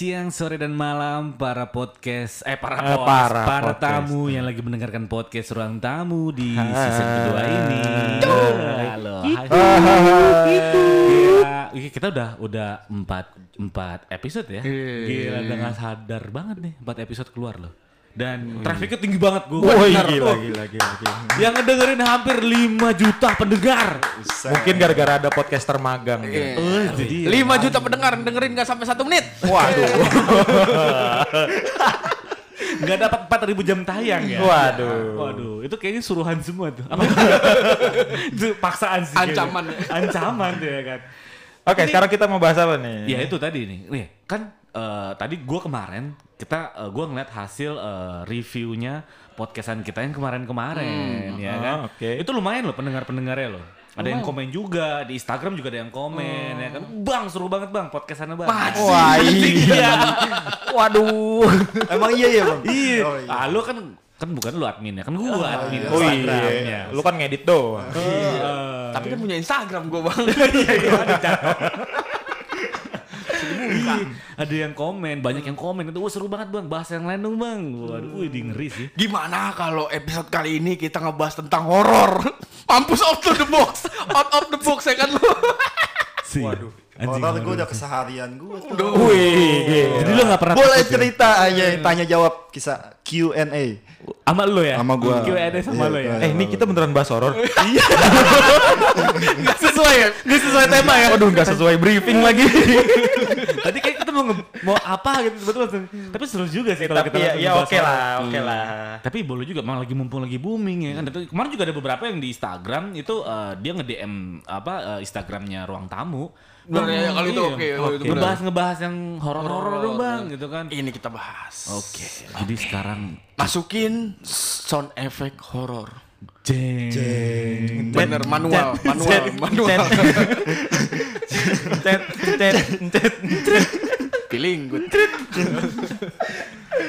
siang, sore dan malam para podcast eh para Eh, para para, podcast. tamu yang lagi mendengarkan podcast ruang tamu di season kedua ini. Halo. Hai. Gila, Ih, kita udah udah empat empat episode ya. Gila udah nggak sadar banget nih empat episode keluar loh. Dan trafiknya tinggi banget gue. Woi gila, gila, gila, gila. Yang ngedengerin hampir 5 juta pendengar. Mungkin gara-gara ada podcaster magang. Iya. gitu. Oh, itu dia. 5 juta pendengar dengerin gak sampai satu menit. Waduh. Nggak dapat 4000 jam tayang ya. Waduh. Waduh, itu kayaknya suruhan semua tuh. Apa? itu paksaan sih. kayaknya. Ancaman. Ancaman tuh ya kan. Oke, sekarang kita mau bahas apa nih? Ya itu tadi nih. Nih, kan eh, tadi gua kemarin kita eh, gua ngeliat hasil eh, reviewnya podcastan kita yang kemarin-kemarin ya kan. Ah, oke. Itu lumayan loh pendengar-pendengarnya loh. Ada yang komen juga di Instagram juga ada yang komen ya kan. Bang seru banget bang podcastannya bang. Wah, iya. Waduh. Emang iya ya bang? Iya. Oh, iya. Ah lu kan kan bukan lu adminnya, kan gua admin Oh Instagramnya. iya. Lu kan ngedit doang. Tapi kan punya Instagram gue bang. Iya, ada yang komen, banyak yang komen itu, wah seru banget bang, bahas yang lain dong bang. Waduh, wih, di ngeri sih. Gimana kalau episode kali ini kita ngebahas tentang horor? Mampus out of the box, out of the box ya kan lu. Waduh. Anjing, Horor gue udah keseharian gue tuh. Wih, Jadi lu gak pernah Boleh takut ya? cerita aja tanya jawab kisah Q&A. Sama lu ya? Sama gua. Q&A sama Iya, lu ya? Eh, ini kita beneran bahas horor. Gak sesuai ya? Gak sesuai tema ya? Waduh, nggak sesuai briefing lagi. Tadi kayak kita mau, nge- mau apa gitu, betul langsung. Tapi seru juga sih kalau kita Tapi ya, ya oke lah, oke lah. Tapi boleh juga, malah lagi mumpung lagi booming ya kan. Kemarin juga ada beberapa yang di Instagram itu eh, dia nge-DM apa eh, Instagramnya ruang tamu. Bener ya, kalau itu Iya. oke, kalau itu bener. Ngebahas ngebahas yang horor-horor dong bang, gitu kan. Ini kita bahas. Oke, jadi sekarang Masukin sound effect horor. jeng. Bener manual, manual, manual. Cet, cet, cet. Feeling good.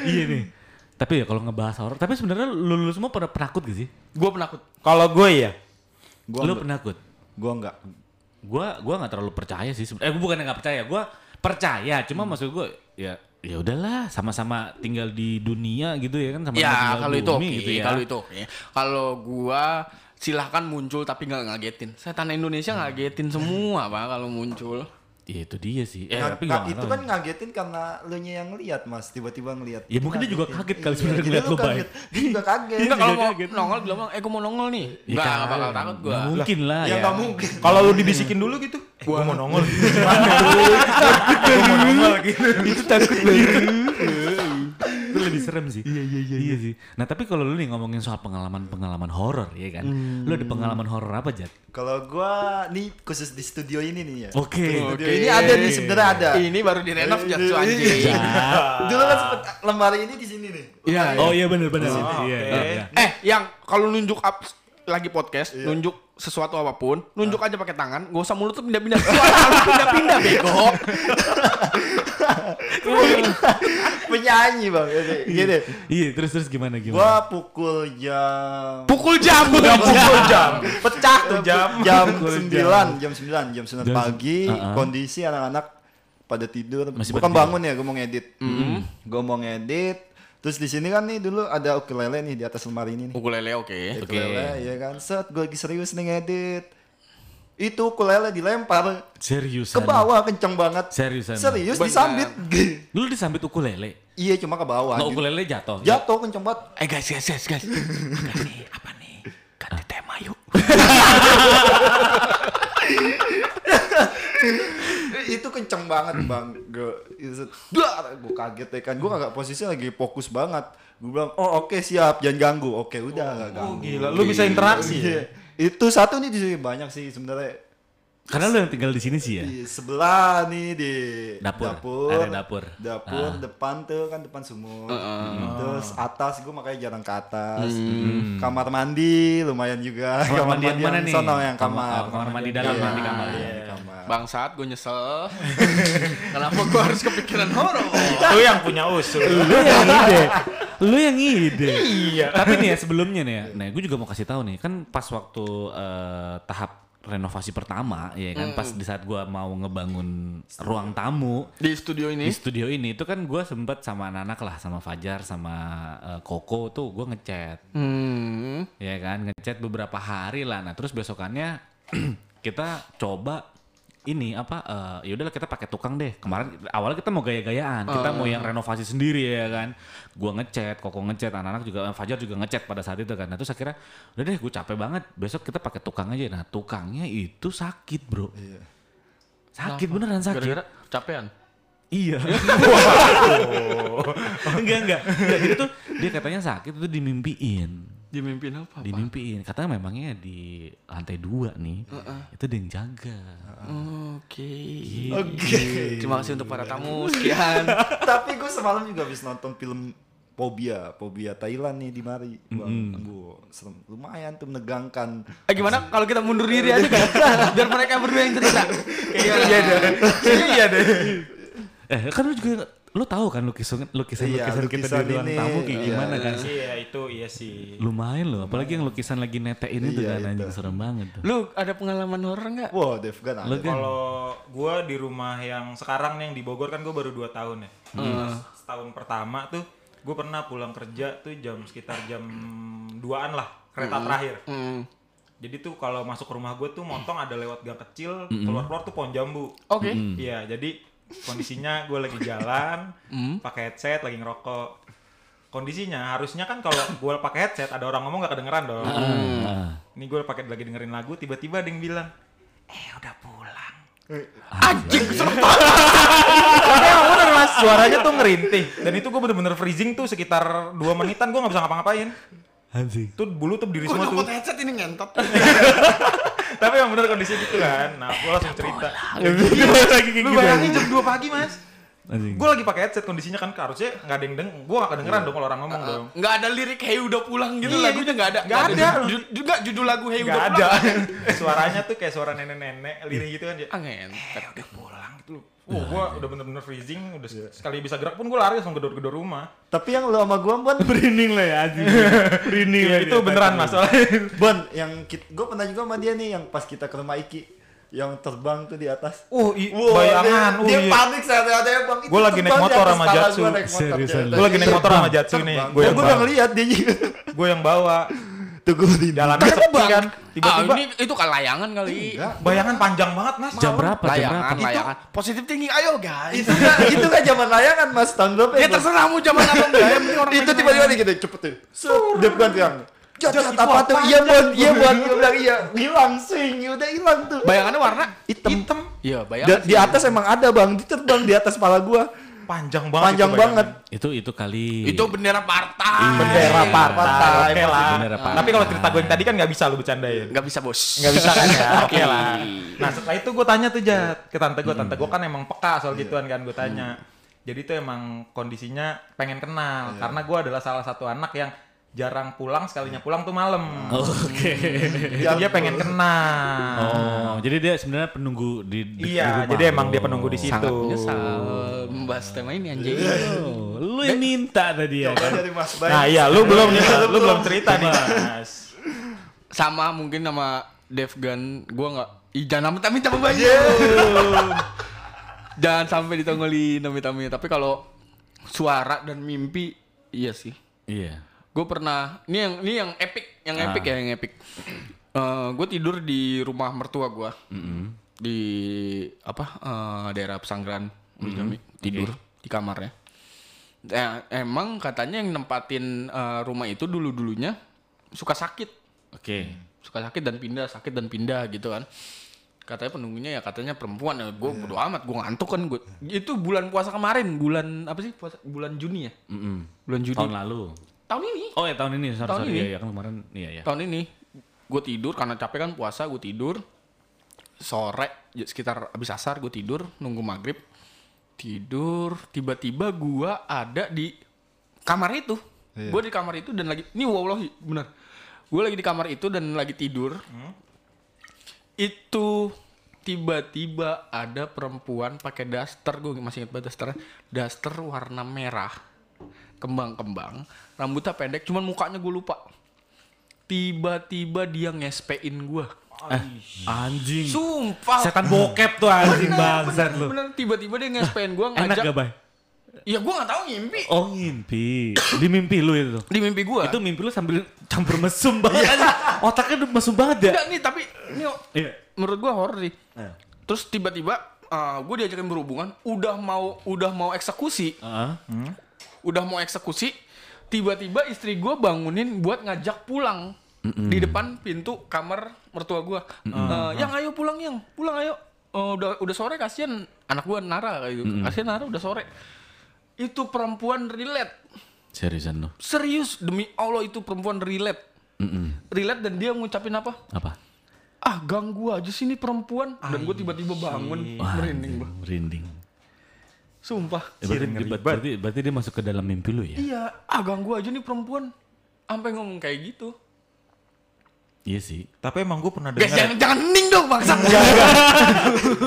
iya nih. Tapi ya kalau ngebahas horor, tapi sebenarnya lu, lu semua pada penakut gak sih? Gue penakut. Kalau gue ya, Gua lu enggak. penakut? Gua enggak. Gua gua nggak terlalu percaya sih. Eh bukan nggak percaya, gua percaya. Cuma maksud gua ya ya udahlah sama-sama tinggal di dunia gitu ya kan sama Ya kalau itu oke, gitu ya. kalau itu oke. Kalau gua silahkan muncul tapi nggak ngagetin. Setan Indonesia ngagetin semua pak kalau muncul. Ya itu dia sih. Eh Nga- tapi itu kan ngagetin karena lu nya yang lihat mas tiba-tiba ngelihat Ya, mungkin dia juga kaget kali Iya, sebenarnya ngeliat lu, Bay. kaget. dia juga kaget Enggak kalau mau kaget. nongol bilang eh gua mau nongol nih. Ya, Enggak, nggak kan. bakal takut gua. Nggak mungkin lah ya ya. nggak mungkin kalau lu dibisikin dulu gitu, eh, gua mau nongol. itu takut itu lebih serem sih. Iya iya iya. sih. Nah tapi kalau lu nih ngomongin soal pengalaman-pengalaman horor ya kan. Lu ada pengalaman horor apa Jat? kalau gua nih khusus di studio ini nih ya Oke. Di studio ini ada nih sebenarnya ada Ini baru direnov Iya, jatuh iya, anjing. iya. dulu kan sempet lemari ini di sini nih Iya. Oh iya benar benar. Oh, Iya iya. iya. Eh, yang kalau nunjuk up lagi podcast, nunjuk sesuatu apa pun, nunjuk aja pakai tangan, gak usah mulut tuh pindah-pindah. Pindah-pindah bego. penyanyi bang. Gini, gini. Iya terus terus gimana gimana? gua pukul jam Pukul jam, udah Pukul jam. pecah tuh jam. jam sembilan jam sembilan jam sembilan pagi. Uh-uh. kondisi anak-anak pada tidur. Masih bukan bangun ya gue mau ngedit. Gue mau ngedit terus di sini kan nih dulu ada ukulele nih di atas lemari ini nih Ukulele oke. ukulele ya kan set gue lagi serius nih ngedit itu ukulele dilempar Serius. ke bawah kenceng banget Seriusan. serius Bener. disambit Lu disambit ukulele. iya cuma ke bawah Nggak ukulele jatuh. jatuh kenceng banget Eh guys, guys, guys, guys. Nih? Apa nih? Ganti tema yuk. itu kenceng banget bang gue gue kaget ya kan gue agak posisi lagi fokus banget gue bilang oh oke siap jangan ganggu oke udah gak ganggu Gila, lu bisa interaksi ya? Iya. itu satu nih di sini banyak sih sebenarnya Karena lu yang tinggal di sini sih ya. di sebelah nih di Dapur. dapur Area dapur. dapur, Ah. depan tuh kan depan sumur terus atas gue makanya jarang ke atas kamar mandi lumayan juga Kamar mandi yang mana yang nih? sono yang Kamar- kamar oh, kamar mandi dalam, Iya, mandi kamar. iya, Iya. kamar. Bangsat, gue nyesel. Kenapa gue harus kepikiran horor? Lu yang punya usul. Lu yang ide. Lu yang ide. Iya. Tapi nih ya sebelumnya nih ya, nah gue juga mau kasih tahu nih, kan pas waktu eh, tahap renovasi pertama ya kan pas di saat gua mau ngebangun ruang tamu Di studio di ini. studio ini itu kan gua sempet sama anak-anak lah sama Fajar sama eh, Koko tuh gua ngechat Hmm. ya kan ngechat beberapa hari lah nah terus besokannya kita coba ini apa eh ya udahlah kita pakai tukang deh. Kemarin awalnya kita mau gaya-gayaan. Kita mau yang renovasi sendiri ya kan. Gua ngechat koko ngechat anak-anak juga eh, Fajar juga ngechat pada saat itu kan. Nah terus akhirnya udah deh gue capek banget. Besok kita pakai tukang aja. Nah tukangnya itu sakit bro. Sakit beneran sakit. Gara-gara capean. Iya. enggak enggak. Enggak, Jadi tuh dia katanya sakit itu dimimpiin. Dimimpin apa? Dimimpiin. Katanya memangnya di lantai dua nih. Itu ada yang jaga. Oke. Oke. Terima kasih untuk para tamu. Sekian. Tapi gue semalam juga habis nonton film Phobia, Phobia Thailand nih di mari. Bang, gua serem. lumayan tuh menegangkan. Eh gimana kalau kita mundur diri aja kan? Biar mereka berdua yang cerita. Iya deh. Iya deh. Eh kan lu juga lu tahu kan lukisan lukisan Iya, lukisan kita lukisan di ruang ini, tamu kayak iya. gimana kan? Iya itu iya sih. Lumayan loh, apalagi yang lukisan lagi netein itu Iya, kan itu. anjing serem banget tuh. Lu ada pengalaman horor nggak? Wah, Devgan ada. Lu kan Kalau gue di rumah yang sekarang nih yang di Bogor kan gue baru 2 tahun ya. Setahun pertama tuh gue pernah pulang kerja tuh jam sekitar jam 2an lah kereta terakhir. Hmm. Jadi tuh kalau masuk ke rumah gue tuh montong ada lewat gang kecil, keluar-keluar tuh pohon jambu. Oke. Iya, jadi kondisinya gue lagi jalan, pakai headset, lagi ngerokok. Kondisinya harusnya kan kalau gue pakai headset ada orang ngomong gak kedengeran dong. Ah. Ini gue pakai lagi dengerin lagu, tiba-tiba ada yang bilang, eh udah pulang. Anjing serem Tapi emang bener mas, suaranya tuh ngerintih. Dan itu gue bener-bener freezing tuh sekitar 2 menitan gue gak bisa ngapa-ngapain. anjing. Tuh bulu tuh berdiri semua tuh. headset ini ngentot. Tapi emang bener kondisi gitu kan. Nah, gue langsung cerita. lagi kayak Lu gitu. bayangin jam 2 pagi mas. Anjing. Gue lagi pakai headset kondisinya kan harusnya nggak ada yang deng, gue gak kedengeran dong kalau orang ngomong dong. Nggak ada lirik Hey udah pulang gitu Iya, lagunya nggak ada. nggak ada. Ju- Juga judul lagu Hey udah Gak pulang. ada. Suaranya tuh kayak suara nenek-nenek, lirih gitu kan. dia, Ah ngentot. Udah pulang gitu Wah, gue udah bener-bener freezing, udah sekali bisa gerak pun gue lari langsung gedor-gedor rumah. Tapi yang lu sama gua Bon, Merinding lah ya anjing. Merinding Iya, lah itu dia. beneran mas soalnya. Bon, yang gue pernah juga sama dia nih yang pas kita ke rumah Iki yang terbang tuh di atas. Uh, i- Wah, bayangan. dia, dia uh, iya. panik saat ada yang bang. Gua lagi naik motor sama Jatsu. Gue lagi naik motor sama Jatsu nih, gue Gue yang udah bawa. ngeliat dia. Gue yang bawa. Tuh gue di Jalannya sepi kan. Ah, Tiba-tiba ini itu kan layangan kali. Enggak. bayangan panjang banget mas. Jam berapa? Jam Layangan, berapa? layangan. Positif tinggi, ayo guys. Itu kan itu kan zaman layangan mas tahun berapa Ya terserah mau zaman apa enggak, yang penting orang itu tiba-tiba nih gitu cepet tuh. Dia bukan yang. Jat, apa tuh? Iya bon, iya bon. Dia bilang iya. Hilang swing, udah hilang tuh. Bayangannya warna Hitam. Hitam. Iya, bayangan. di atas emang ada bang, dia terbang di atas kepala gua. Panjang banget. Panjang itu bayangan. banget. Itu itu kali. itu bendera partai. Bendera Iya. partai. Partai, Oke lah. bendera partai. Tapi kalau cerita gue yang tadi kan nggak bisa lu bercandain. Enggak bisa, Bos. Nggak bisa kan ya? Oke lah. Nah setelah itu gue tanya tuh Jat ke tante gue, tante gue kan emang peka soal gituan kan gue tanya. Jadi tuh emang kondisinya pengen kenal karena gue adalah salah satu anak yang jarang pulang sekalinya pulang tuh malam. Oke. Jadi dia pengen kenal. Oh, jadi dia sebenarnya penunggu di, di Iya, di rumah. jadi emang dia penunggu di situ. Sangat menyesal membahas tema ini anjing. Oh, lu yang minta tadi ya kan? dari Mas Bay. Nah iya, lu belum nih, lu belum cerita nih mas. Sama mungkin sama Devgan, gua nggak Ih, jangan minta minta sama Jangan sampai ditongolin amit-amit. Tapi kalau suara dan mimpi, iya sih. Iya. Gue pernah, ini yang ini yang epic, yang Ah. epic ya, yang epic. gue tidur di rumah mertua gue di apa eh, daerah pesanggeran Uli Jami. tidur di kamarnya. Nah, emang katanya yang nempatin eh, rumah itu dulu dulunya suka sakit, Oke. suka sakit dan pindah, sakit dan pindah gitu kan. Katanya penunggunya ya katanya perempuan ya gue bodo amat gue ngantuk kan gue itu bulan puasa kemarin bulan apa sih puasa bulan Juni ya Mm-mm. bulan Juni Tahun lalu. Tahun ini? Oh ya tahun ini, sorry, Tahun sorry. ini. Iya, iya, kan kemarin. Iya ya. tahun ini gue tidur karena capek kan puasa gue tidur. Sore ya sekitar habis asar gue tidur nunggu maghrib. Tidur tiba-tiba gue ada di kamar itu. Gue di kamar itu dan lagi ini wallahi bener. Gue lagi di kamar itu dan lagi tidur. Itu tiba-tiba ada perempuan pakai daster gue masih ingat banget dasternya. Daster warna merah kembang-kembang rambutnya pendek cuman mukanya gue lupa tiba-tiba dia ngespein gue Eh, anjing. Sumpah. Setan bokep tuh anjing bangsat lu. Bener tiba-tiba dia nge-SPN gua Enak ngajak. gak, Bay? Iya gua gak tahu ngimpi. Oh, ngimpi. Di mimpi lu itu. Di mimpi gua. Itu mimpi lu sambil campur mesum banget. anjing. Otaknya udah mesum banget ya. Enggak nih tapi ini Iya. menurut gua horor sih. Eh. Terus tiba-tiba eh, gua diajakin berhubungan, udah mau udah mau eksekusi, Heeh. Udah mau eksekusi, tiba-tiba istri gua bangunin buat ngajak pulang di depan pintu kamar mertua gua. Eh, yang ayo pulang yang, pulang ayo. Eh, udah udah sore kasihan anak gua Nara kayak gitu. Kasihan Nara udah sore. Itu perempuan relate. Seriusan lu. Serius demi Allah itu perempuan relate. Mm-mm. Relate dan dia ngucapin apa? Apa? ah ganggu aja sini perempuan dan gue tiba-tiba bangun Wah, merinding merinding. Sumpah. Ya, berarti, berarti, berarti, berarti dia masuk ke dalam mimpi lu ya? iya. Ah ganggu aja nih perempuan. Sampai ngomong kayak gitu. Iya sih. Tapi emang gue pernah dengar, jangan jangan hening dong bangsa.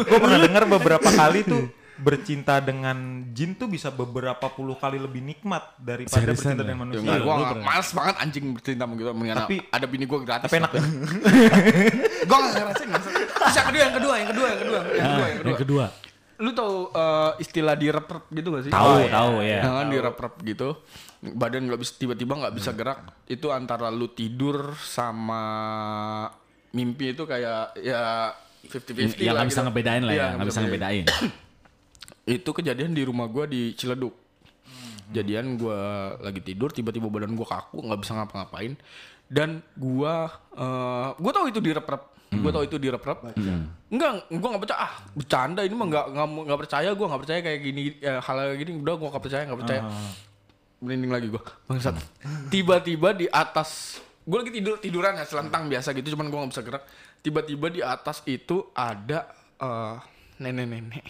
Gue pernah dengar beberapa kali tuh bercinta dengan jin tuh bisa beberapa puluh kali lebih nikmat daripada Seriusan bercinta ya? dengan manusia. Enggak, gue males banget anjing bercinta sama gitu mendingan Tapi- ada bini gue gratis Tapi enak ya? gue gak ngerasain terus yang kedua yang kedua yang kedua yang kedua yang kedua Ah, yang kedua. yang kedua. Lu tau eh, istilah di rep gitu gak sih? Tahu, tahu ya. Ya kan di rep gitu. Badan nggak bisa tiba-tiba nggak bisa gerak. Itu antara lu tidur sama mimpi itu kayak ya 50-50 Yang lah nggak bisa gitu. ngebedain lah Iya, ya, nggak bisa ngebedain. itu kejadian di rumah gua di Ciledug. Jadian gua lagi tidur tiba-tiba badan gua kaku nggak bisa ngapa-ngapain. Dan gua eh gua tahu itu di rep gua tahu itu di rep enggak gua nggak percaya. Ah bercanda ini mah nggak nggak nggak percaya gua nggak percaya kayak gini eh, hal kayak gini. Udah gua nggak percaya nggak percaya. Merinding lagi gua. Bangsat. Tiba-tiba di atas gua lagi tidur tiduran ya selentang biasa gitu cuman gua nggak bisa gerak. Tiba-tiba di atas itu ada eh, nenek-nenek.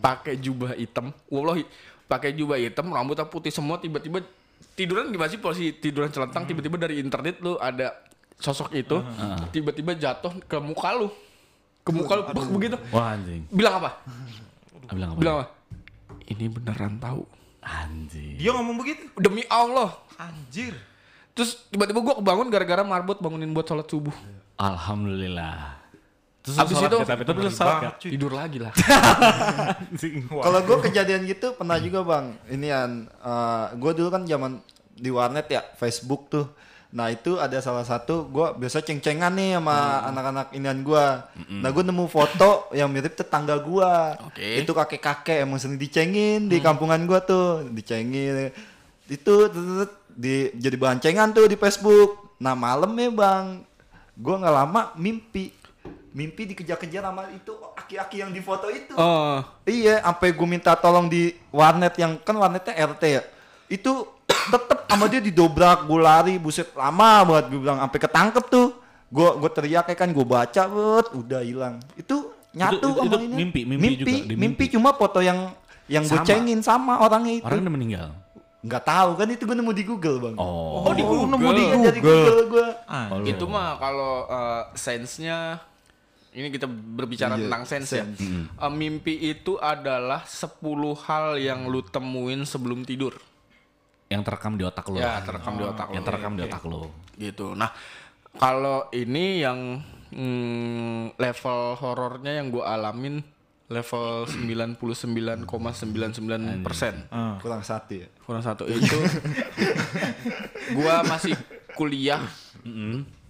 Pakai jubah hitam. Wallahi pakai jubah hitam rambutnya putih semua tiba-tiba tiduran gimana sih posisi tiduran celentang tiba-tiba dari internet lu ada sosok itu tiba-tiba jatuh ke muka lu ke muka lu bak, begitu Wah anjing. bilang apa Bilang apa? bilang apa ini beneran tahu Anjing. Dia ngomong begitu. demi Allah Anjir. terus tiba-tiba gua kebangun gara-gara marbot bangunin buat sholat subuh Alhamdulillah. Terus Abis itu- ya, tapi itu gak? cuy. tidur lagi lah. Kalau gue kejadian gitu pernah juga bang. Ini yang gue dulu kan zaman di warnet ya Facebook tuh. Nah itu ada salah satu gue biasa ceng-cengan nih sama anak-anak inian gue. Nah gue nemu foto yang mirip tetangga gue. Oke. Itu kakek-kakek emang sering dicengin di kampungan gue tuh, dicengin. Itu di jadi bahan cengan tuh di Facebook. Nah malam ya bang, gue nggak lama mimpi. Mimpi dikejar-kejar sama itu aki-aki yang di foto itu. oh Iya, sampai gue minta tolong di warnet yang kan warnetnya RT ya. Itu tetep sama dia didobrak, gue lari, buset lama banget gue bilang sampai ketangkep tuh. Gue gue teriak ya kan, gue baca, bet, udah hilang. Itu nyatu Itu- sama itu ini. mimpi, mimpi juga, di mimpi mimpi. cuma foto yang yang gue cengin sama orangnya itu. Orang udah meninggal. Nggak tahu kan itu gue nemu di Google bang. Oh. oh di Oh, Google nemu di Iya, dari Google gue. Oh, lu. itu mah kalau uh, sense-nya ini kita berbicara Iya, tentang sense, ya. sense. Uh, mimpi itu adalah 10 hal yang lu temuin sebelum tidur. Yang terekam di otak lu. Ya, terekam di otak lu. Yang terekam di otak lu. Gitu. Nah, kalau ini yang mm, level horornya yang gua alamin level 99,99% persen. Kurang satu ya. kurang satu itu gua masih kuliah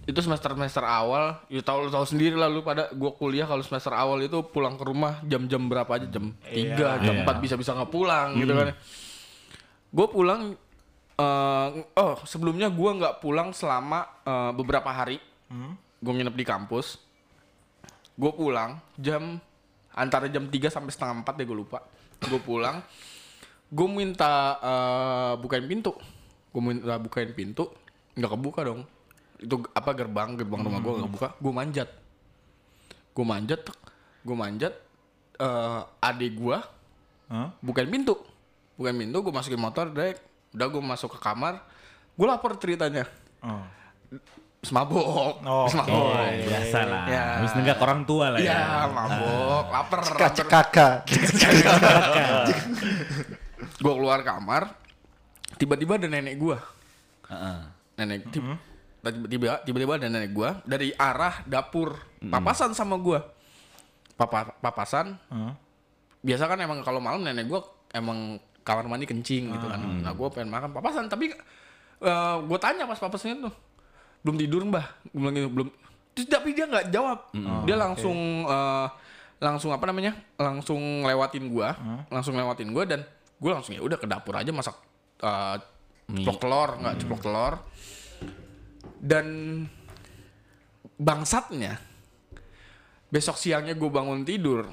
itu semester semester awal ya tahu lu tahu sendiri lah lu pada gua kuliah kalau semester awal itu pulang ke rumah jam-jam berapa aja jam tiga jam Iya. empat bisa bisa nggak pulang gitu kan gue pulang eh, oh sebelumnya gua nggak pulang selama eh, beberapa hari. Gue nginep di kampus. Gue pulang jam antara jam 3 sampai setengah 4 deh gue lupa. Gue pulang. Gue minta eh, bukain pintu. Gue minta bukain pintu nggak kebuka dong. Itu apa gerbang gerbang rumah gue nggak buka. Gue manjat. Gue manjat gue manjat eh adik gue Hah? bukain pintu. Bukain pintu gue masukin motor dek udah gue masuk ke kamar gue lapor ceritanya Oh. Terus mabok Oh, Terus oke. mabok Oh, biasa lah. Ya. Habis nenggak orang tua lah ya. Iya, mabok, lapar. Kaca kakak. Gue keluar kamar, tiba-tiba ada nenek gua. Heeh. Nenek tip- tiba-tiba tiba-tiba ada nenek gua dari arah dapur papasan sama gua. Papa papasan. Biasa kan emang kalau malam nenek gua emang kamar mandi kencing gitu kan. Nah, gua pengen makan papasan tapi eh gua tanya pas papasan itu belum tidur mbah? Gua bilang gitu belum. Terus tapi dia nggak jawab. Dia langsung eh, langsung apa namanya langsung lewatin gua langsung lewatin gua dan gua langsung ya udah ke dapur aja masak eh, ceplok telur. Nggak ceplok telur. Dan bangsatnya besok siangnya gue bangun tidur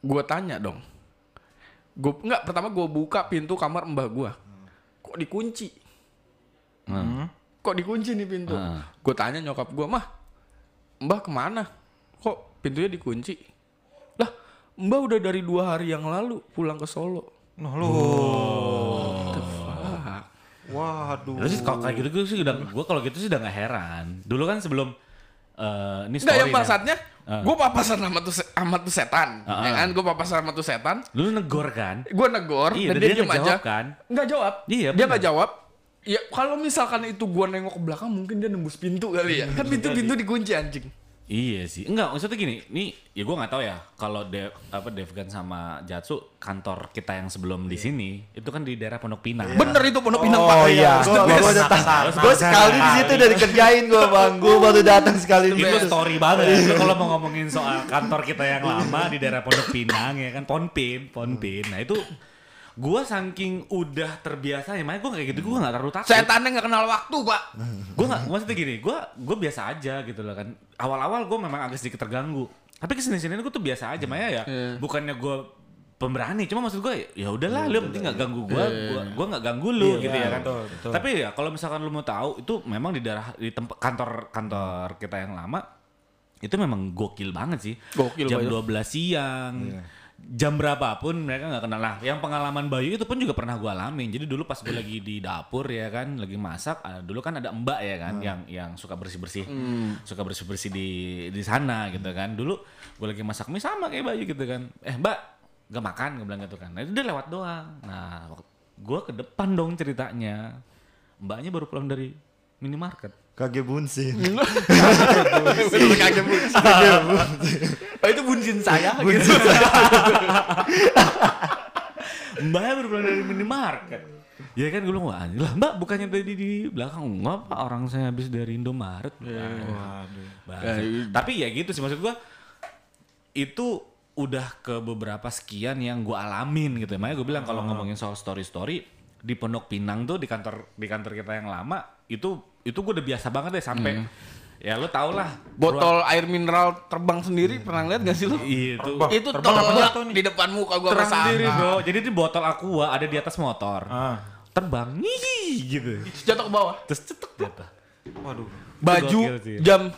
gue tanya dong gue nggak pertama gue buka pintu kamar mbah gue kok dikunci Hmm. kok dikunci nih pintu Ah. gue tanya nyokap gue mah mbah ke mana kok pintunya dikunci lah mbah udah dari dua hari yang lalu pulang ke Solo Nah lu. Fuck. Waduh. Terus kalau kayak gitu gue sih udah gue kalau gitu sih udah gak heran. Dulu kan sebelum eh ini Nggak story yang nih. bangsatnya Ah. gue papasan sama tuh sama tuh setan Ah, ya ah. kan? Gue papasan sama tuh setan. Lu negor kan? gue negor Iya, dan dan dia dia diem nggak aja. jawab kan? nggak jawab. Iya, dia nggak jawab. Ya kalau misalkan itu gue nengok ke belakang mungkin dia nembus pintu kali ya. Kan pintu pintu dikunci anjing Iya sih. Enggak, maksudnya gini, ini ya gue nggak tahu ya kalau Dev apa Devgan sama Jatsu kantor kita yang sebelum di sini itu kan di daerah Pondok Pinang. bener itu pondok pinang Oh, Pak. iya. Udah. Harus Gua bangsa sekali di situ udah dikerjain gua, Bang. Gua baru datang sekali Itu story banget. Lu kalau mau ngomongin soal kantor kita yang lama di daerah Pondok Pinang ya kan Ponpin, Ponpin. Nah itu gua saking udah terbiasa ya, makanya gua kayak gitu. Gua nggak terlalu takut. setannya nggak kenal waktu pak. Gue nggak maksudnya gini gue gue biasa aja gitu loh kan. Awal-awal gue memang agak sedikit terganggu. Tapi ke sini sini gue tuh biasa aja Maya ya Iya. bukannya gue pemberani cuma maksud gue ya udahlah lu yang penting nggak ganggu gue gue gue nggak ganggu lu gitu ya kan. betul, betul. tapi ya kalau misalkan lu mau tahu itu memang di daerah di tempat kantor kantor kita yang lama itu memang gokil banget sih. Gokil jam banget. 12 siang jam berapapun mereka nggak kenal. Lah yang pengalaman Bayu itu pun juga pernah gue alamin. Jadi dulu pas gue lagi di dapur ya kan lagi masak dulu kan ada mbak ya kan yang yang suka bersih bersih suka bersih bersih di di sana gitu kan. Dulu gue lagi masak mie sama kayak Bayu gitu kan. Eh mbak gak makan gue bilang gitu kan. Nah itu dia lewat doang. Nah gue ke depan dong ceritanya. Mbaknya baru pulang dari minimarket Kage bunsin. kaget bunsin oh, itu bunsin saya gitu Mbaknya baru pulang dari minimarket. Ya kan gue bilang, wah lah mbak bukannya tadi di belakang. Enggak pak, orang saya habis dari Indomaret. Waduh. Bahasa. Tapi ya gitu sih maksud gue, itu udah ke beberapa sekian yang gue alamin gitu. Makanya gue bilang kalau ngomongin soal story-story, di Pondok Pinang tuh di kantor di kantor kita yang lama, itu itu gue udah biasa banget deh sampai ya lo tau lah botol air mineral terbang sendiri pernah lihat gak sih lu Iya, itu itu Terbang jatuh nih? di depan muka gua terang ke sana. sendiri bro. Jadi di botol aqua ada di atas motor. Ah. Terbang, nih gitu. jatuh ke bawah Terus cetek jatuh. Waduh. baju jam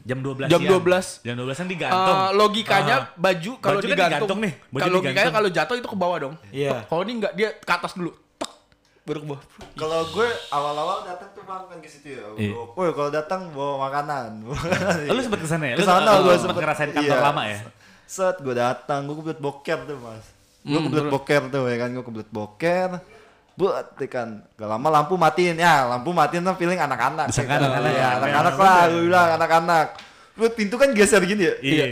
Jam 12 Jam siang. 12. Jam 12 kan digantung. Eh, logikanya baju kalau Baju kan digantung, digantung nih, baju kalau logikanya digantung. kalau jatuh itu ke bawah dong. Iya. Kalau ini enggak dia ke atas dulu. Ke bawah. Kalau gue awal-awal datang tuh bang kan ke situ ya. Iya. Woi kalau datang bawa makanan. Oh, lu sempet ke sana ya? Lu Ke sana lu gue sempet ngerasain kantor iya. lama ya? Set gue datang, gue kebelet boker tuh mas. Gue Hmm, kebelet boker tuh ya kan, gue kebelet boker. Buat ya kan, gak lama lampu matiin ya, lampu matiin tuh feeling anak-anak. Ya kan, kan, anak-anak Iya, ya. anak-anak lah, gue bilang anak-anak. Buat pintu kan geser gini ya. Iya.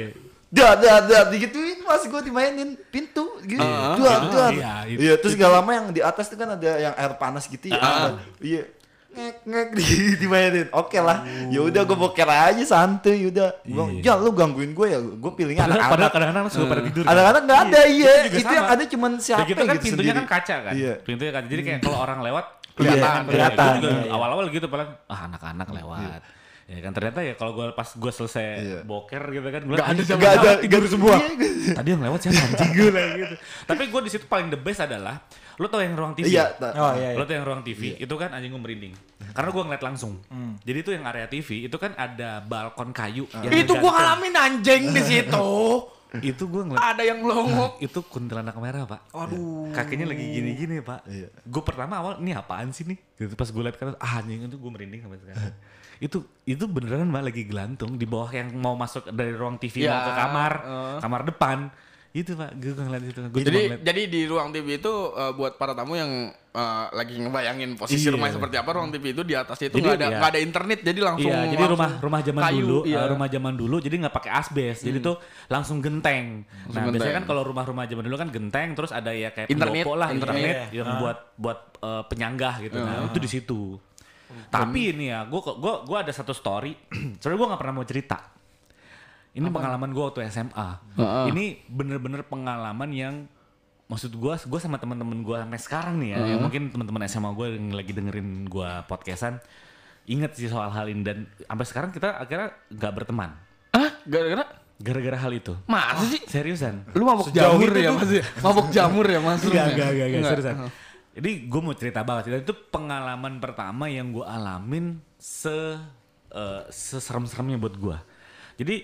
Dah, dah, dah, digituin mas gue dimainin pintu gitu. Ah, Duar, ah, duar. iya, itu- Iya, terus gak lama yang di atas tuh kan ada yang air panas gitu ya. Ah. Iya. Ngek ngek di, dimainin. Oke lah. Ya udah gue boker aja santuy udah. Gua, Iya. ya lu gangguin gue ya. Gue pilihnya Padahal, padahal anak-anak. kadang-kadang suka pada tidur. kan? Anak-anak nggak ada iya. Itu sama. yang ada cuman siapa gitu kan gitu pintunya sendiri. kan kaca kan? Iya. Pintunya kaca. Jadi kayak kalau orang lewat Kelihatan, Iya, kelihatan. Itu juga Iya. awal-awal gitu paling ah anak-anak lewat. Ya kan ternyata ya kalau gue pas gue selesai Iya. boker gitu kan gue ada Gak ada tidur gak- semua. Iya, gua- Tadi yang lewat siapa anjing gue lah gitu. Tapi gue di situ paling the best adalah lo tau yang ruang TV. Iya. Oh iya. Lo iya. tuh yang ruang TV itu kan anjing gue merinding. Karena gue ngeliat langsung. Jadi itu yang area TV itu kan ada balkon kayu. yang Itu gua digantung. ngalamin anjing di situ. Itu gue ngeliat Ada yang melongo. itu kuntilanak merah pak. Waduh. Kakinya lagi gini-gini pak. Iya. Gue pertama awal ini apaan sih nih? Gitu pas gue liat kan ah anjing itu gue merinding sampai sekarang. itu itu beneran mbak lagi gelantung di bawah yang mau masuk dari ruang TV mau Ya, ke kamar eh. kamar depan Itu pak, gue ngeliat itu. Gue Jadi jadi di ruang TV itu eh, buat para tamu yang eh, lagi ngebayangin posisi Iya. rumahnya seperti apa, ruang TV itu di atasnya itu Jadi, nggak ada iya. nggak ada internet, jadi langsung Iya, jadi langsung rumah rumah zaman kayu, dulu, iya. eh, rumah zaman dulu, jadi nggak pakai asbes, jadi tuh langsung genteng. nah, biasanya genteng. kan kalau rumah-rumah zaman dulu kan genteng, terus ada ya kayak Internet, lah, internet. internet, yang buat buat eh, penyanggah gitu. Nah, itu di situ. Tapi ini ya, gue gua gua ada satu story. Soalnya gue nggak pernah mau cerita. Ini pengalaman gue waktu SMA. Ini bener-bener pengalaman yang maksud gue, gue sama teman-teman gue sampai sekarang nih ya, yang mungkin teman-teman SMA gue yang lagi dengerin gue podcastan, inget sih soal hal ini dan sampai sekarang kita akhirnya nggak berteman Hah? Gara-gara gara-gara hal itu. masa sih? Seriusan? Lu mabuk jamur ya Mas? ya? Mabuk jamur ya Mas? lu Enggak, ya? enggak, enggak, enggak, Enggak. seriusan. Jadi gue mau cerita banget. Dan itu pengalaman pertama yang gue alamin se eh, seserem-seremnya buat gue. Jadi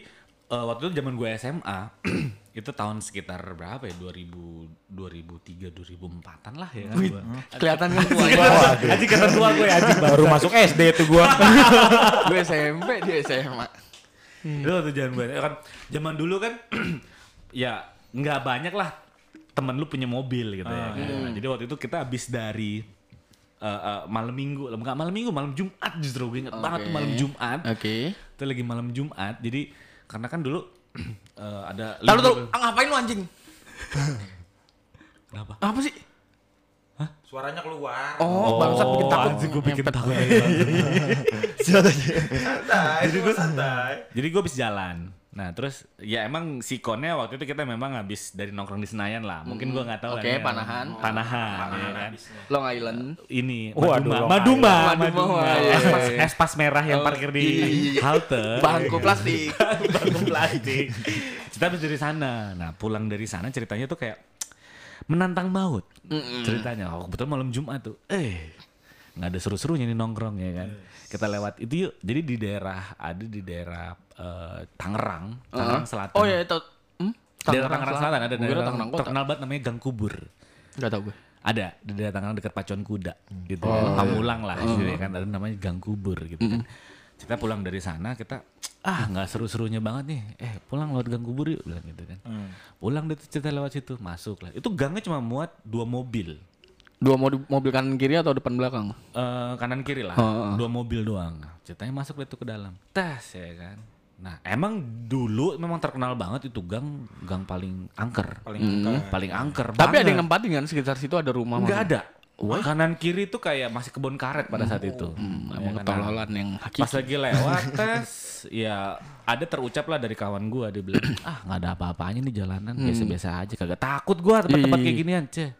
eh, waktu itu zaman gue SMA itu tahun sekitar berapa ya 2000 2003 2004-an lah ya kan Wih, gua. kelihatan kan tua ya. Anjing kata tua gue ya anjing Baru masuk SD itu gua. Gue SMP dia SMA. Itu waktu zaman gue kan zaman dulu kan ya nggak banyak lah temen lu punya mobil gitu ya. kan. Nah, jadi waktu itu kita habis dari eh, eh, malam minggu, nggak malam minggu, malam Jumat justru gue inget banget tuh Oke. malam Jumat. Oke. Itu lagi malam Jumat. Jadi karena kan dulu eh, ada Tahu libur- tahu, ah, ngapain lu anjing? Kenapa? Apa sih? Suaranya keluar. Oh, bangsat bikin takut. anjing gue bikin takut. Santai, jadi gua santai. Jadi gue habis jalan. Nah terus ya emang sikonnya waktu itu kita memang habis dari nongkrong di Senayan lah. Mungkin gue nggak tahu Oke, lah. ya. Panahan. Panahan. ya kan. Long Island. Ini Waduh, Maduma, Long Maduma. Maduma, Maduma, iya. Espas, espas merah yang Oh, parkir di iya, iya, iya. halte. Bangku plastik. Bangku plastik. Kita habis dari sana. Nah pulang dari sana ceritanya tuh kayak menantang maut. Ceritanya, oh, kebetulan malam Jumat tuh. Eh, nggak ada seru-serunya nih nongkrong ya kan. Kita lewat itu yuk. Jadi di daerah ada di daerah eh, Tangerang, Tangerang Selatan. Oh ya itu. Hmm? daerah Tangerang Selatan ada Gua kira daerah Tangerang Kota. terkenal banget namanya Gang Kubur. Enggak tahu gue. Ada di daerah Tangerang dekat Pacuan Kuda gitu kan. Pamulang lah gitu ya kan ada namanya Gang Kubur gitu kan. Kita pulang dari sana kita ah nggak seru-serunya banget nih. Eh pulang lewat Gang Kubur yuk bilang gitu kan. Pulang deh tuh kita lewat situ masuk lah. Itu gangnya cuma muat dua mobil. Dua mobil, mobil kanan kiri atau depan belakang? Eh, kanan kiri lah, Heeh. dua mobil doang. Ceritanya masuk tuh ke dalam. Tes ya kan. Nah emang dulu memang terkenal banget itu gang gang paling angker, Paling angker. paling angker. Tapi ada banget. yang nempatin kan sekitar situ ada rumah. Nggak mana? ada. Kanan kiri tuh kayak masih kebun karet pada saat itu. Hmm, Ya emang kan? ketololan yang hakiki. Pas lagi lewat tes, ya ada terucap lah dari kawan gua dia bilang, ah nggak ada apa-apanya nih jalanan, biasa-biasa aja, kagak takut gua tempat-tempat kayak ginian, ceh.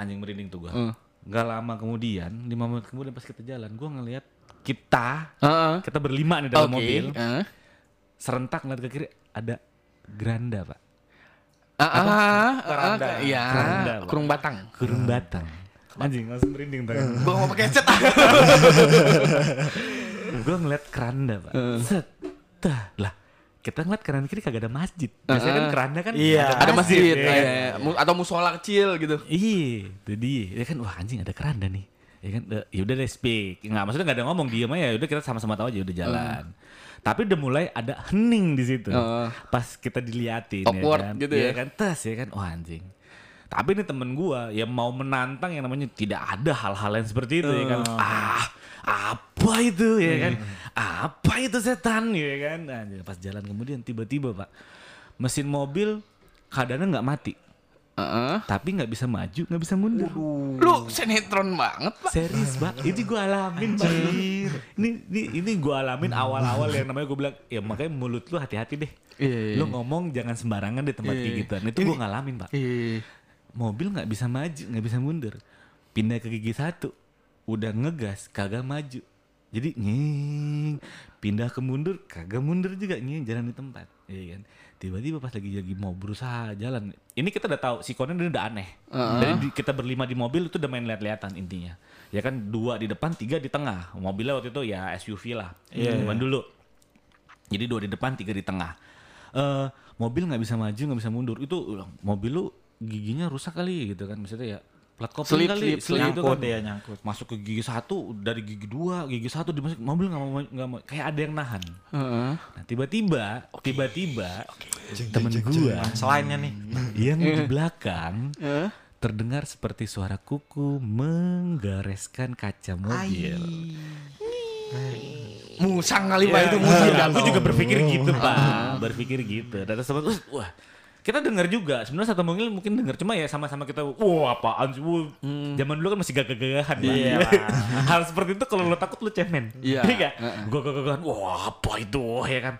Anjing merinding tuh gua. Nggak lama kemudian, lima menit kemudian pas kita jalan, gua ngelihat kita, Heeh. kita berlima nih dalam Oke. mobil, Eh. serentak ngeliat ke kiri ada Granda pak, Ah, ah, Keranda. ah, Iya. Keranda, Pak. Kurung batang. kurung batang. Anjing langsung merinding tuh. Gua mau pakai ah. gue ngeliat keranda pak set Tah, lah kita ngeliat kanan kiri kagak ada masjid. Biasanya kan keranda kan Iya. Ada masjid. ya. eh, mu- Atau musola kecil gitu. iya dia. Ya kan wah anjing ada keranda nih. Ya kan eh, ya udah deh speak. Nggak maksudnya nggak ada ngomong diem aja. Ya udah kita sama-sama tahu aja udah jalan. Tapi udah mulai ada hening di situ. Heeh. pas kita diliatin Awkward ya kan. gitu Iya ya. kan tes ya kan. Wah anjing tapi ini temen gua yang mau menantang yang namanya tidak ada hal-hal yang seperti itu ya kan ah apa itu ya kan apa itu setan ya kan Anjing, pas jalan kemudian tiba-tiba pak mesin mobil keadaannya nggak mati Heeh. tapi nggak bisa maju nggak bisa mundur Lu sinetron banget, Pak. Serius pak, ini gue alamin pak. Ini ini ini gue alamin awal-awal yang namanya gue bilang, ya makanya mulut lu hati-hati deh. Iya, iya, Lu iya. ngomong jangan sembarangan di tempat Iya, kayak iya. gituan. Itu gue ngalamin pak. Iya. Mobil nggak bisa maju, nggak bisa mundur. Pindah ke gigi satu, udah ngegas, kagak maju. Jadi nying, pindah ke mundur, kagak mundur juga nying, jalan di tempat, iya kan. Tiba-tiba pas lagi lagi mau berusaha jalan, ini kita udah tahu si Conan ini udah aneh. Dari di- kita berlima di mobil itu udah main lihat-lihatan intinya. Ya kan dua di depan, tiga di tengah. Mobilnya waktu itu ya SUV lah, zaman dulu. Jadi dua di depan, tiga di tengah. Eh mobil nggak bisa maju, nggak bisa mundur. Itu uh, mobil lu giginya rusak kali gitu kan. Maksudnya ya plat kopling Selip, kali, selip, selip itu Nyangkut kan. ya nyangkut. Masuk ke gigi satu, dari gigi dua, gigi satu dimasukin mobil nggak mau nggak mau kayak ada yang nahan. Heeh. Nah tiba-tiba, tiba-tiba temen gua Selainnya nih. yang di belakang Eh? terdengar seperti suara kuku menggareskan kaca mobil. Musang kali pak itu Iya, musang. aku juga berpikir gitu pak, berpikir gitu. Dan "Wah, wah, kita dengar juga. Sebenarnya satu mobil mungkin dengar cuma ya sama-sama kita, wah apaan sih? Wah, Zaman dulu kan masih gagah-gagahan. Pak. Iya. Hal seperti itu kalau lo takut lo cemen. Iya. Iya. Gue gagah-gagahan, wah apa itu ya kan?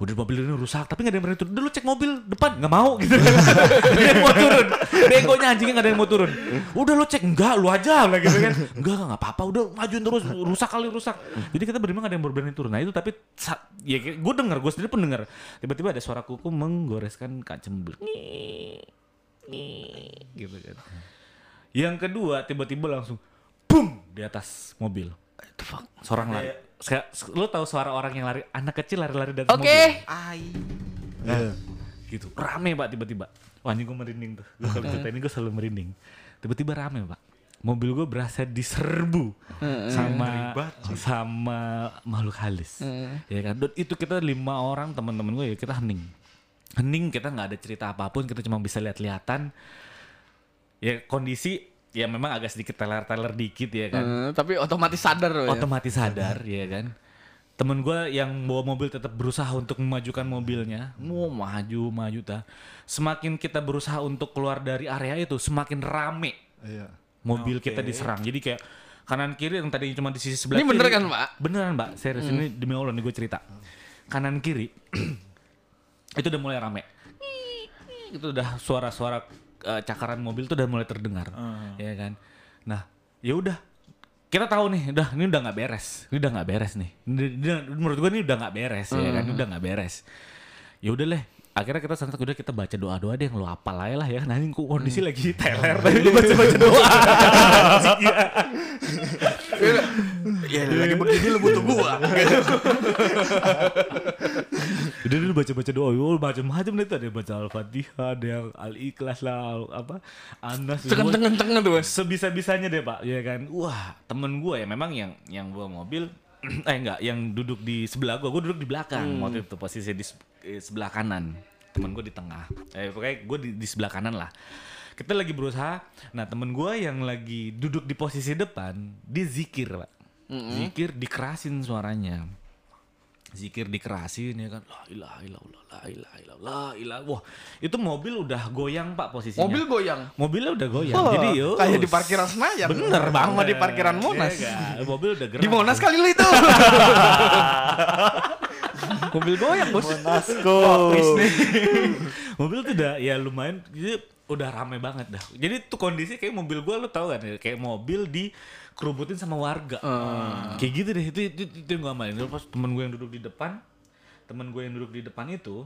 Udah mobil ini rusak, tapi nggak ada yang berani turun. Lo cek mobil depan, nggak mau gitu. Dia yang mau turun. Begonya anjingnya nggak ada yang mau turun. Udah lo cek, enggak lu aja lah gitu kan. Enggak, enggak apa-apa. Udah majuin terus, rusak kali rusak. Jadi kita berlima nggak ada yang berani turun. Nah itu tapi ya gue dengar, gue sendiri pun dengar. Tiba-tiba ada suara kuku menggoreskan kaca ngii, gitu kan. Yang kedua tiba-tiba langsung boom di atas mobil. Seorang lari. Saya, lo tahu suara orang yang lari, anak kecil lari-lari dari Oke. mobil. Ai. Gitu. Rame pak tiba-tiba. Wah ini gue merinding tuh. Gue kalau cerita ini gue selalu merinding. Tiba-tiba rame pak. Mobil gue berasa diserbu sama sama makhluk halus. Ya kan. Dan itu kita lima orang teman-teman gue ya kita hening. Hening kita nggak ada cerita apa pun. Kita cuma bisa lihat-lihatan. Ya kondisi ya memang agak sedikit teler-teler dikit ya kan Eh, tapi otomatis sadar loh ya. otomatis sadar ya kan temen gue yang bawa mobil tetap berusaha untuk memajukan mobilnya mau maju maju ta semakin kita berusaha untuk keluar dari area itu semakin rame Iya. mobil kita diserang jadi kayak kanan kiri yang tadinya cuma di sisi sebelah Ini bener kiri- kan, Pak? beneran mbak serius ini demi allah nih gue cerita kanan kiri itu udah mulai rame. Itu udah suara-suara eh, cakaran mobil tuh udah mulai terdengar ya kan? Nah ya udah kita tahu nih udah ini udah nggak beres ini udah nggak beres nih. Ini- ini- menurut gua ini udah nggak beres ya kan? Ini udah nggak beres. Ya udah leh akhirnya kita santai udah kita baca doa doa deh yang apal aja lah ya nah ini kondisi lagi teler tadi lu baca baca doa Ya lagi begini lu butuh gua. Udah dulu baca-baca doa, oh, macam-macam nih tuh ada baca Al-Fatihah, ada yang Al-Ikhlas lah, al- apa, Anas. Tengah-tengah tuh. Mas. Sebisa-bisanya deh pak, ya kan. Wah temen gue ya memang yang yang bawa mobil, eh enggak, yang duduk di sebelah gue, gue duduk di belakang. Waktu itu posisi di eh, sebelah kanan, temen gue di tengah. Eh pokoknya gue di, di sebelah kanan lah. Kita lagi berusaha, nah temen gue yang lagi duduk di posisi depan, dia zikir pak, zikir dikerasin suaranya zikir dikerasin ya kan la ilaha illallah la ilaha illallah la ilaha wah itu mobil udah goyang pak posisinya Mobil goyang. mobilnya udah goyang Oh, jadi yo kayak di parkiran Senayan. bener Sama banget di parkiran Monas. Iya kan? mobil udah gerak Di Monas kali lu itu. Mobil goyang, Bos. Nasko. mobil tuh udah ya lumayan jadi udah rame banget dah jadi tuh kondisi kayak mobil gua lu tau kan ya, kayak mobil di kerubutin sama warga. Kayak gitu deh itu itu, itu yang gua amalin Terus pas temen gue yang duduk di depan temen gue yang duduk di depan itu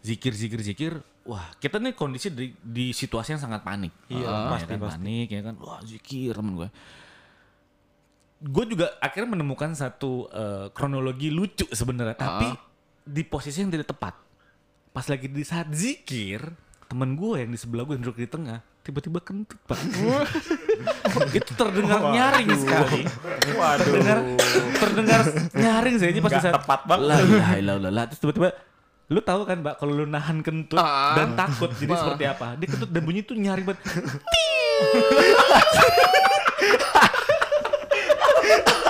zikir zikir zikir wah kita nih kondisi di, di situasi yang sangat panik. Iya, Ah, pasti, ya kan, pasti. panik ya kan? Wah zikir temen gue gue juga akhirnya menemukan satu eh, kronologi lucu sebenarnya. Tapi di posisi yang tidak tepat. Pas lagi di saat zikir temen gue yang di sebelah gue yang duduk di tengah tiba-tiba kentut pak. Itu terdengar nyaring sekali? Terdengar terdengar nyaring saya pas di Nggak saat tepat banget. la ilaha illallah. Terus tiba-tiba lu tahu kan mbak kalau lu nahan kentut Ah. dan takut jadi seperti apa? Dia kentut dan bunyi tuh nyaring banget